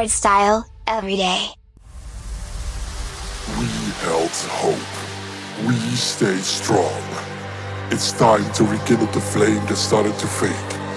Triple T. Hardstyle, every day. We held hope. We stayed strong. It's time to rekindle the flame that started to fade.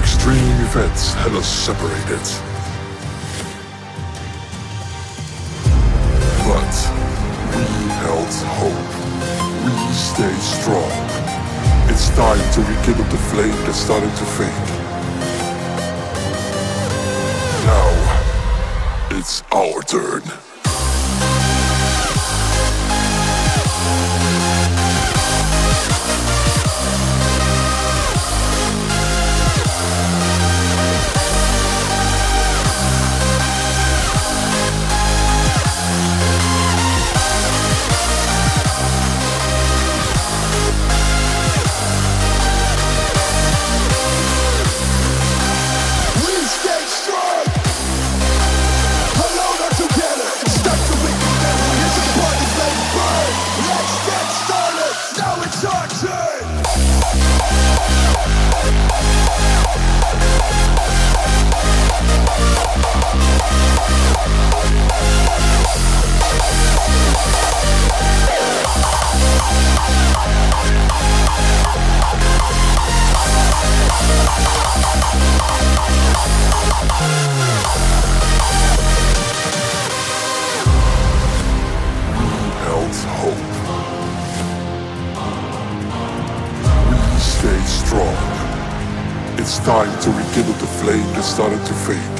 Extreme events had us separated. But we held hope. We stayed strong. It's time to rekindle the flame that started to fade. Now, it's our turn. started to fade.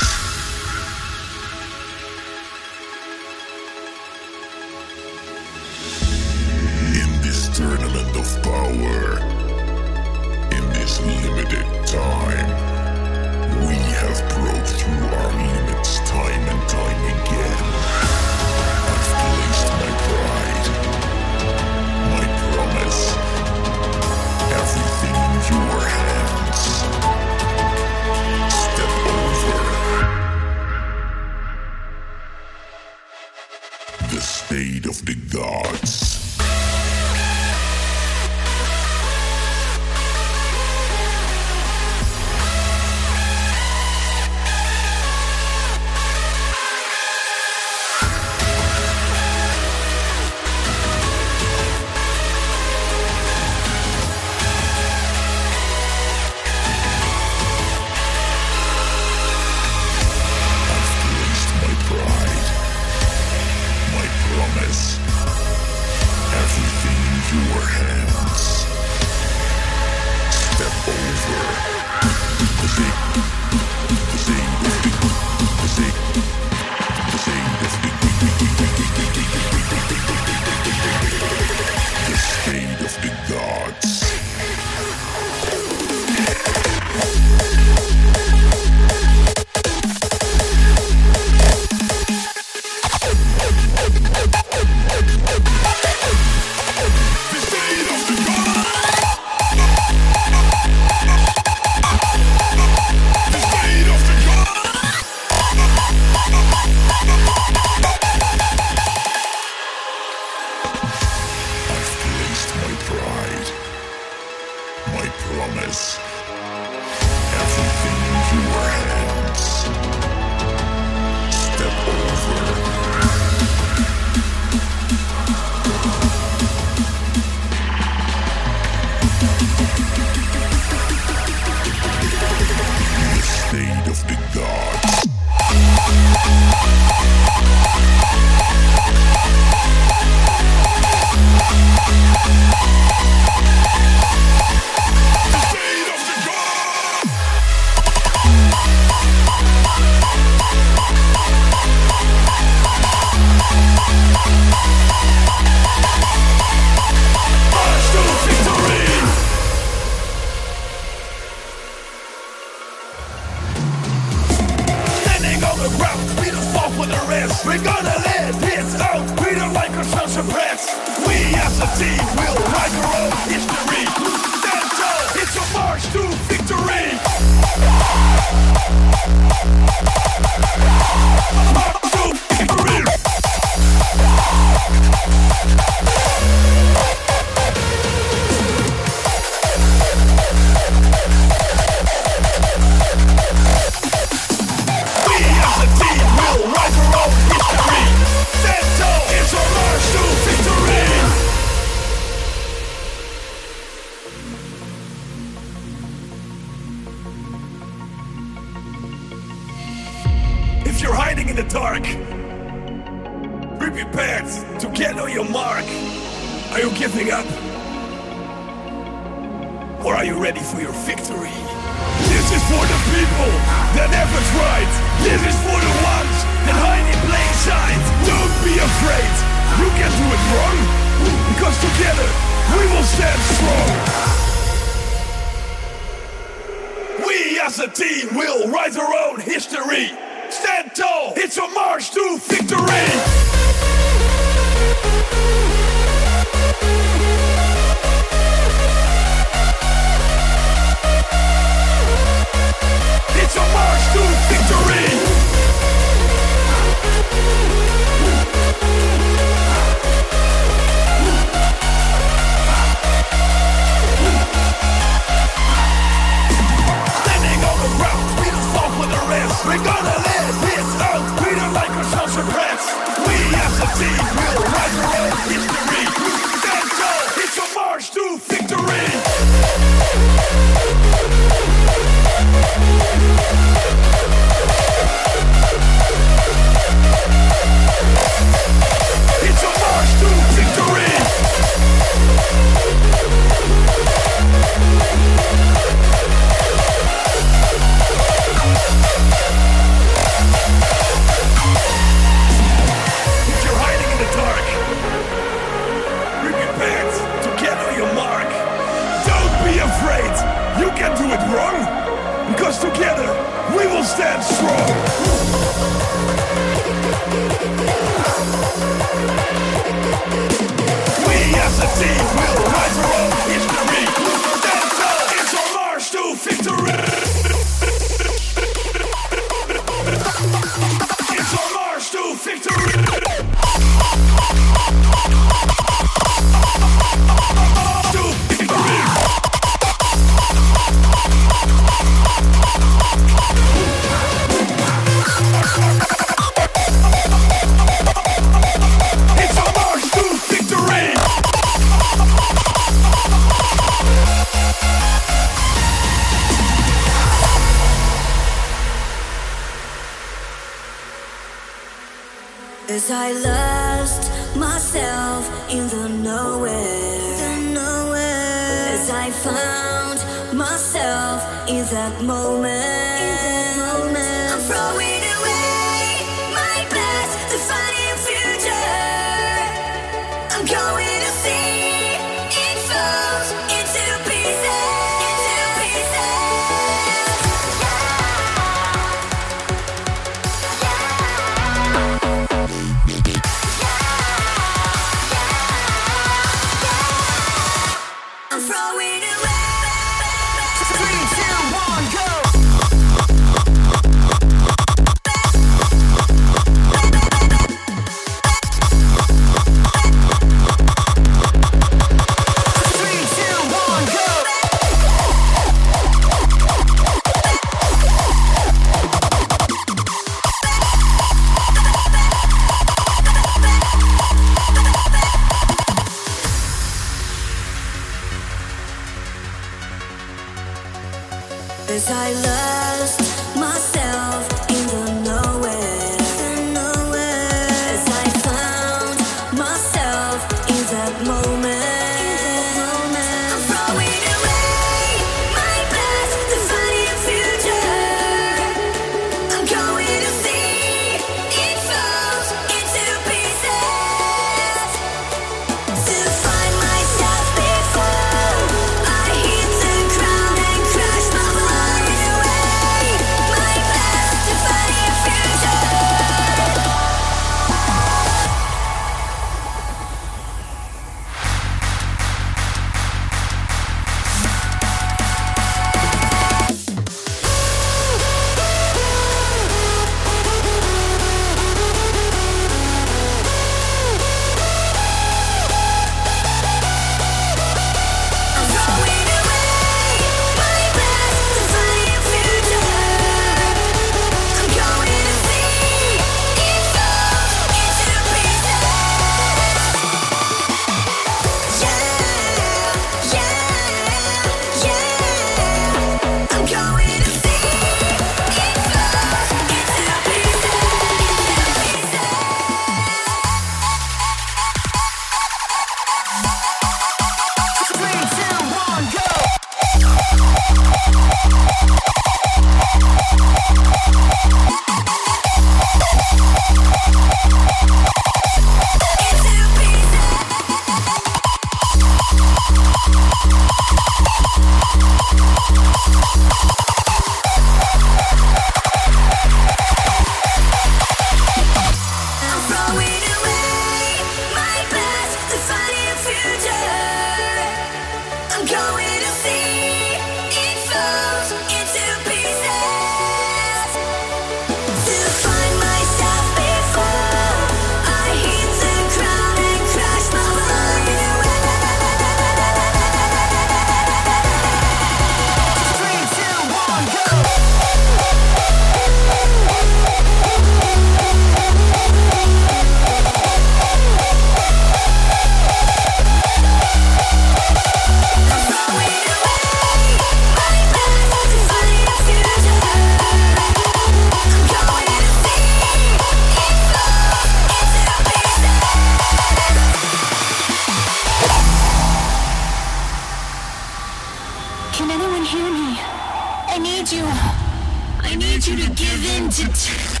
you. I need you to give in to.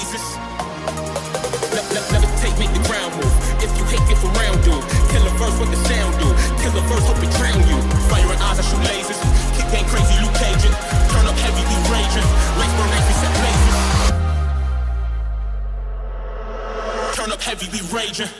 blazes. Le- le- levitate, make the ground move. If you hate, get around, dude. Kill a verse, what the sound do? Kill a verse, hope it drown you. Fire Firing eyes, I shoot lasers. Kick game crazy, Luke Cajun. Turn up heavy, these raging. Lights burn, we set blazes. Turn up heavy, we raging.